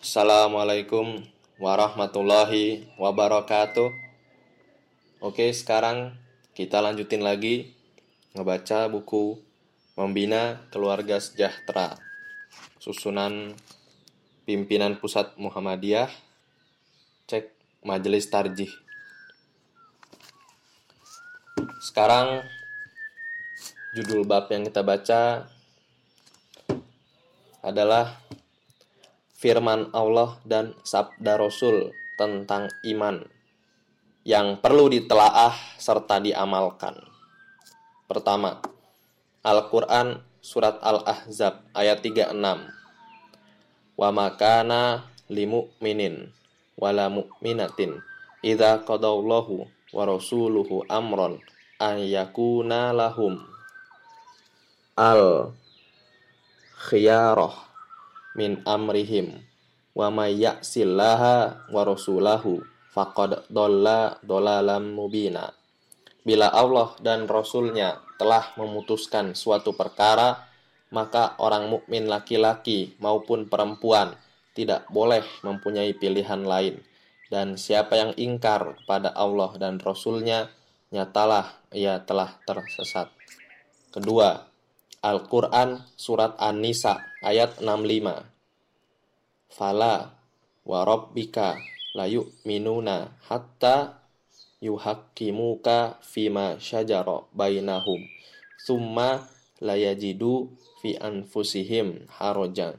Assalamualaikum warahmatullahi wabarakatuh. Oke, sekarang kita lanjutin lagi ngebaca buku Membina Keluarga Sejahtera. Susunan pimpinan pusat Muhammadiyah. Cek Majelis Tarjih. Sekarang judul bab yang kita baca adalah firman Allah dan sabda Rasul tentang iman yang perlu ditelaah serta diamalkan. Pertama, Al-Quran Surat Al-Ahzab ayat 36 Wa makana limu'minin wala mu'minatin idza qadallahu wa rasuluhu amron an yakuna lahum al khiyarah min amrihim. Wa may ya'sillaha wa rasulahu faqad dolla dolalam mubina. Bila Allah dan Rasulnya telah memutuskan suatu perkara maka orang mukmin laki-laki maupun perempuan tidak boleh mempunyai pilihan lain. Dan siapa yang ingkar kepada Allah dan Rasulnya nyatalah ia telah tersesat. Kedua Al-Quran Surat An-Nisa ayat 65 Fala wa rabbika layu minuna hatta yuhakkimuka fima syajara bainahum summa layajidu fi anfusihim harajan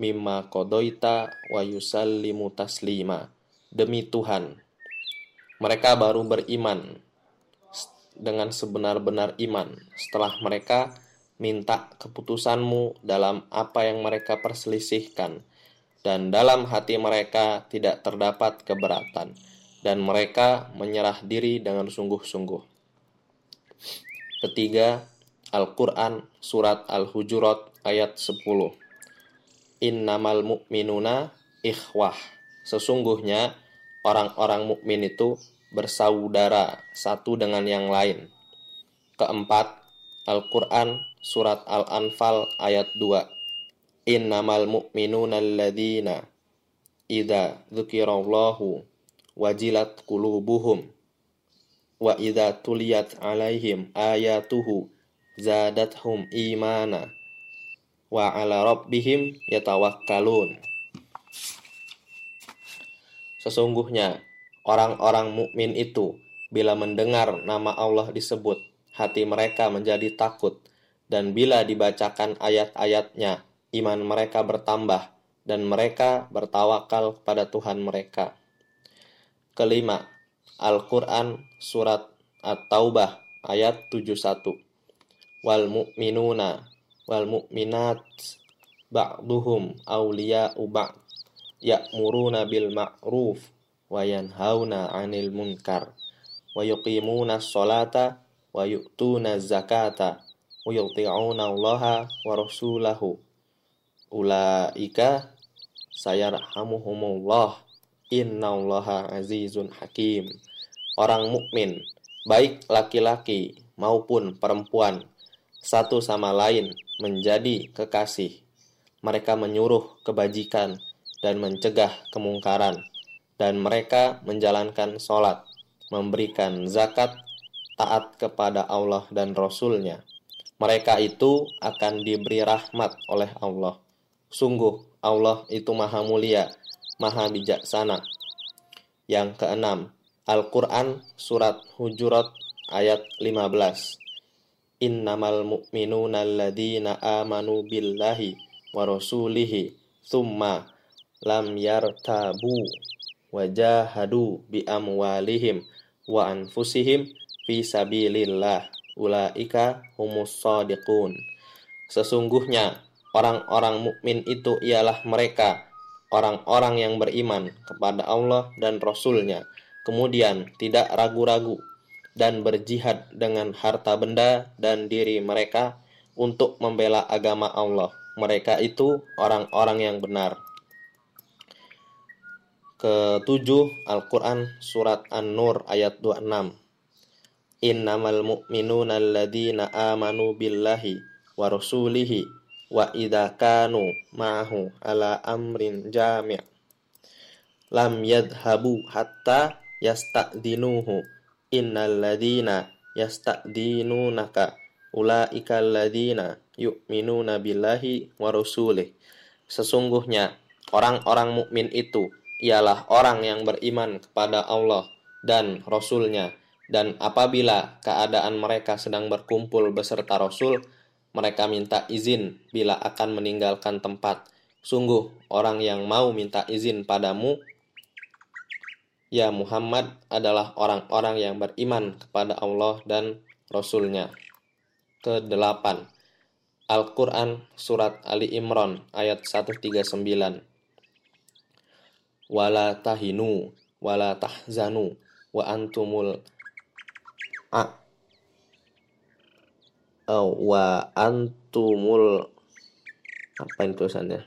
mimma kodoita wa yusallimu taslima. Demi Tuhan mereka baru beriman dengan sebenar-benar iman. Setelah mereka minta keputusanmu dalam apa yang mereka perselisihkan, dan dalam hati mereka tidak terdapat keberatan, dan mereka menyerah diri dengan sungguh-sungguh. Ketiga, Al-Quran Surat Al-Hujurat ayat 10 Innamal mu'minuna ikhwah Sesungguhnya orang-orang mukmin itu bersaudara satu dengan yang lain. Keempat, Al-Quran Surat Al-Anfal ayat 2 Innamal mu'minuna alladhina Idza dzukirallahu wajilat qulubuhum wa idza tuliyat alaihim ayatuhu zadathum imana wa ala rabbihim yatawakkalun. Sesungguhnya orang-orang mukmin itu bila mendengar nama Allah disebut hati mereka menjadi takut dan bila dibacakan ayat-ayatnya, iman mereka bertambah, dan mereka bertawakal kepada Tuhan mereka. Kelima, Al-Quran Surat At-Taubah ayat 71. Wal mu'minuna wal mu'minat ba'duhum awliya'u ba'd ya'muruna bil ma'ruf wa yanhauna 'anil munkar wa yuqimuna sholata wa yu'tuna zakata yuti'una Allah wa rasulahu. Ulaika sayarhamuhumullah. Innallaha azizun hakim. Orang mukmin baik laki-laki maupun perempuan satu sama lain menjadi kekasih. Mereka menyuruh kebajikan dan mencegah kemungkaran dan mereka menjalankan sholat memberikan zakat taat kepada Allah dan Rasulnya mereka itu akan diberi rahmat oleh Allah. Sungguh Allah itu maha mulia, maha bijaksana. Yang keenam, Al-Quran Surat Hujurat ayat 15. Innamal mu'minuna alladhina amanu billahi wa rasulihi thumma lam yartabu wajahadu bi amwalihim wa anfusihim fi sabilillah ulaika humus sadiqun. Sesungguhnya orang-orang mukmin itu ialah mereka orang-orang yang beriman kepada Allah dan Rasulnya, kemudian tidak ragu-ragu dan berjihad dengan harta benda dan diri mereka untuk membela agama Allah. Mereka itu orang-orang yang benar. Ketujuh Al-Quran Surat An-Nur ayat 26 Innamal mu'minuna alladhina amanu billahi wa rasulihi wa idza kanu ma'ahu ala amrin jami' lam yadhabu hatta yasta'dinuhu. Innal ladina yasta'dinunaka ulaika alladina yu'minuna billahi wa rasulih sesungguhnya orang-orang mukmin itu ialah orang yang beriman kepada Allah dan Rasulnya dan apabila keadaan mereka sedang berkumpul beserta Rasul mereka minta izin bila akan meninggalkan tempat. Sungguh orang yang mau minta izin padamu ya Muhammad adalah orang-orang yang beriman kepada Allah dan Rasulnya. Ke-8 Al-Quran Surat Ali Imran ayat 139 Wala tahinu wala tahzanu wa antumul a. Wa antumul. Apa ini tulisannya?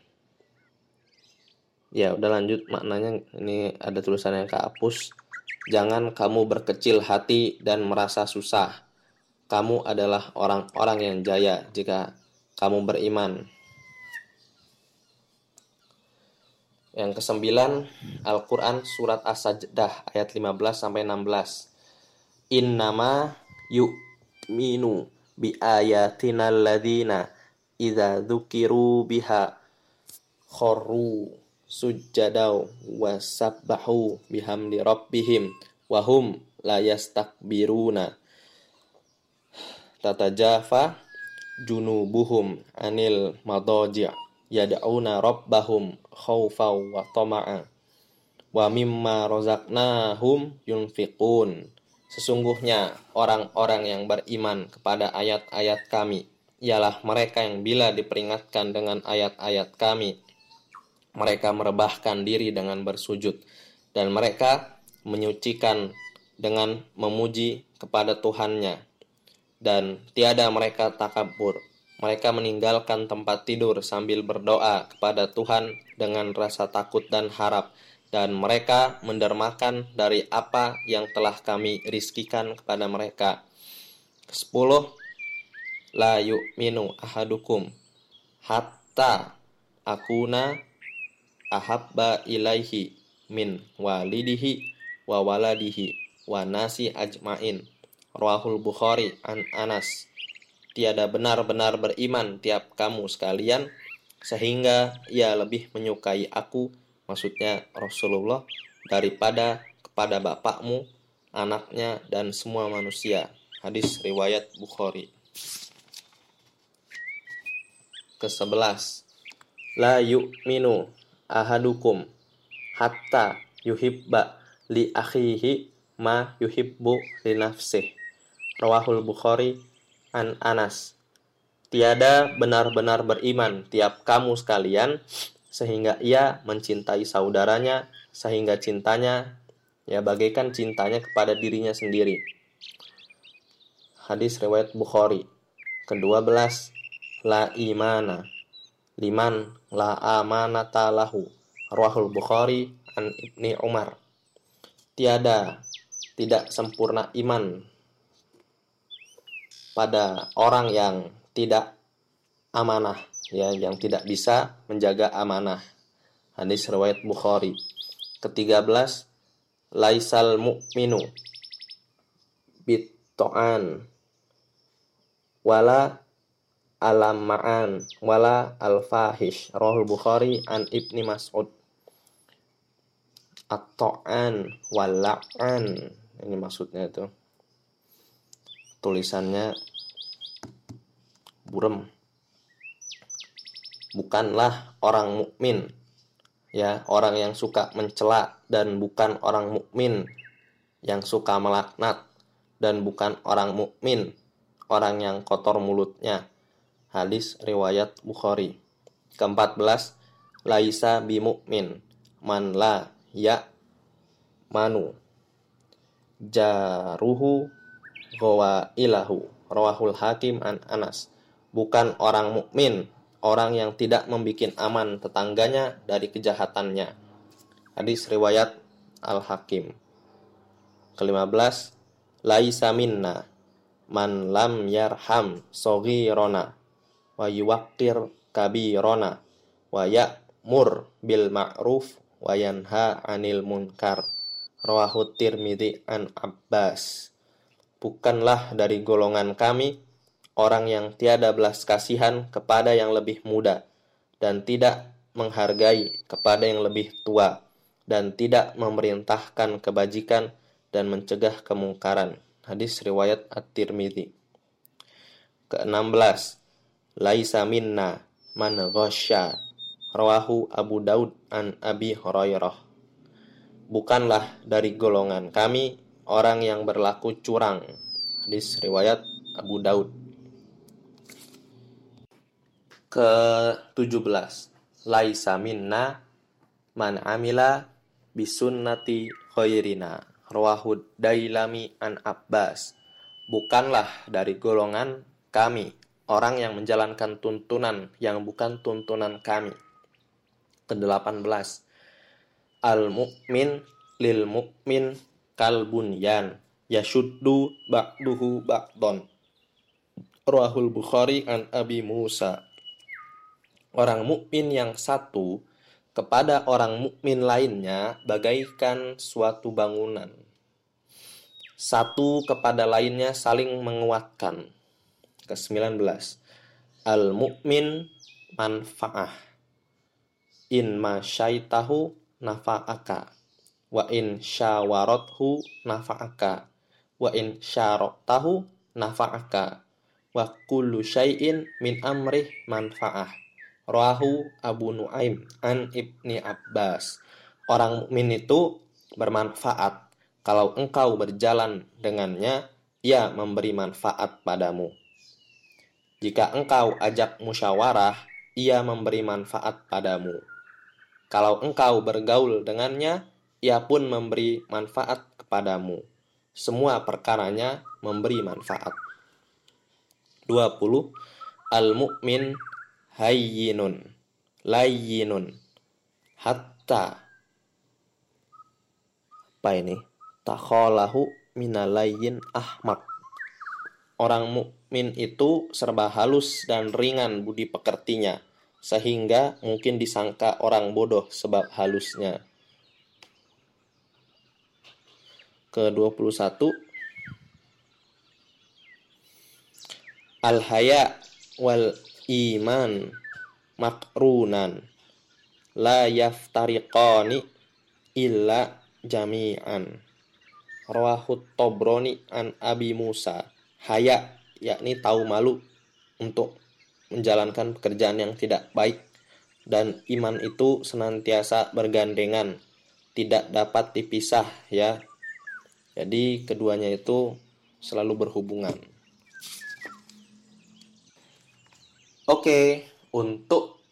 Ya udah lanjut maknanya. Ini ada tulisan yang kehapus. Jangan kamu berkecil hati dan merasa susah. Kamu adalah orang-orang yang jaya jika kamu beriman. Yang kesembilan Al-Quran surat As-Sajdah ayat 15 sampai 16 innama yu'minu bi ayatina alladhina idza dzukiru biha kharru sujjadau wasabbahu bihamdi rabbihim wahum la yastakbiruna. Tatajafa junubuhum anil madaji' yad'una rabbahum khawfa wa tama'a wa mimma razaqnahum yunfiqun sesungguhnya orang-orang yang beriman kepada ayat-ayat kami ialah mereka yang bila diperingatkan dengan ayat-ayat kami mereka merebahkan diri dengan bersujud dan mereka menyucikan dengan memuji kepada Tuhannya. Dan tiada mereka takabur. Mereka meninggalkan tempat tidur sambil berdoa kepada Tuhan dengan rasa takut dan harap dan mereka mendermakan dari apa yang telah kami rizkikan kepada mereka. 10. La yu'minu ahadukum hatta akuna ahabba ilaihi min walidihi wa waladihi wa nasi ajmain Rawahul Bukhari an Anas Tiada benar-benar beriman tiap kamu sekalian sehingga ia lebih menyukai aku maksudnya Rasulullah daripada kepada bapakmu, anaknya dan semua manusia. Hadis riwayat Bukhari. Ke-11 La yu'minu ahadukum hatta yuhibba li akhihi ma yuhibbu li nafsih. Rawahul Bukhari an Anas. Tiada benar-benar beriman tiap kamu sekalian sehingga ia mencintai saudaranya sehingga cintanya ya bagaikan cintanya kepada dirinya sendiri. Hadis riwayat Bukhari. Kedua belas la imana liman la amanata lahu Rawahul Bukhari an Ibni Umar tiada tidak sempurna iman pada orang yang tidak amanah ya yang tidak bisa menjaga amanah. Hadis riwayat Bukhari. Ke-13 laisal mu'minu bitto'an. Wala alam ma'an wala al fahish rohul bukhari an ibni mas'ud. At-ta'an wala'an ini maksudnya itu. Tulisannya burem bukanlah orang mukmin ya orang yang suka mencela dan bukan orang mukmin yang suka melaknat dan bukan orang mukmin orang yang kotor mulutnya. Hadis riwayat Bukhari. Keempat belas, Laisa bimu'min man la ya manu jaruhu gowa ilahu rawahul hakim an anas. Bukan orang mukmin orang yang tidak membuat aman tetangganya dari kejahatannya hadis riwayat al hakim kelima belas laisa minna man lam yarham rona wa yuwaqqir kabirona wa ya'mur bil ma'ruf wa yanha 'anil munkar. Rawahu Tirmidzi an Abbas. Bukanlah dari golongan kami orang yang tiada belas kasihan kepada yang lebih muda dan tidak menghargai kepada yang lebih tua dan tidak memerintahkan kebajikan dan mencegah kemungkaran. Hadis riwayat At-Tirmidzi. Ke-16. Laisa minna man ghasya Rawahu Abu Daud an Abi Hurairah. Bukanlah dari golongan kami orang yang berlaku curang. Hadis riwayat Abu Daud. Ke-17. Laisa minna man amila bisunnati khairina. Rawahu Dailami an Abbas. Bukanlah dari golongan kami orang yang menjalankan tuntunan yang bukan tuntunan kami ke-18 Al-mu'min lil mu'min kal bunyan yashuddu ba'duhu ba'don Rahul Bukhari an Abi Musa Orang mukmin yang satu kepada orang mukmin lainnya bagaikan suatu bangunan. Satu kepada lainnya saling menguatkan. Ke-19. Al-mu'min manfa'ah in ma syaitahu nafa'aka wa in syawarathu nafa'aka wa in syaratahu nafa'aka wa kullu syai'in min amrih manfa'ah rahu Abu Nuaim an Ibni Abbas orang mukmin itu bermanfaat kalau engkau berjalan dengannya ia memberi manfaat padamu jika engkau ajak musyawarah ia memberi manfaat padamu kalau engkau bergaul dengannya, ia pun memberi manfaat kepadamu. Semua perkaranya memberi manfaat. 20. Al-mu'min hayyinun layyinun hatta apa ini? Takhalahu minalayyin ahmak. Orang mukmin itu serba halus dan ringan budi pekertinya sehingga mungkin disangka orang bodoh sebab halusnya. Ke-21 Al-haya wal iman makrunan la yaftariqani illa jami'an. Rawahut Tobroni an Abi Musa. Haya yakni tahu malu untuk menjalankan pekerjaan yang tidak baik dan iman itu senantiasa bergandengan, tidak dapat dipisah ya. Jadi keduanya itu selalu berhubungan. Oke, untuk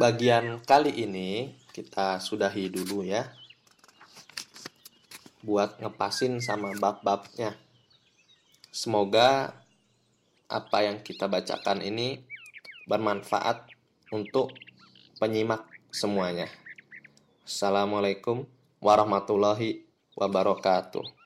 bagian kali ini kita sudahi dulu ya. Buat ngepasin sama bab-babnya. Semoga apa yang kita bacakan ini bermanfaat untuk penyimak semuanya. Assalamualaikum warahmatullahi wabarakatuh.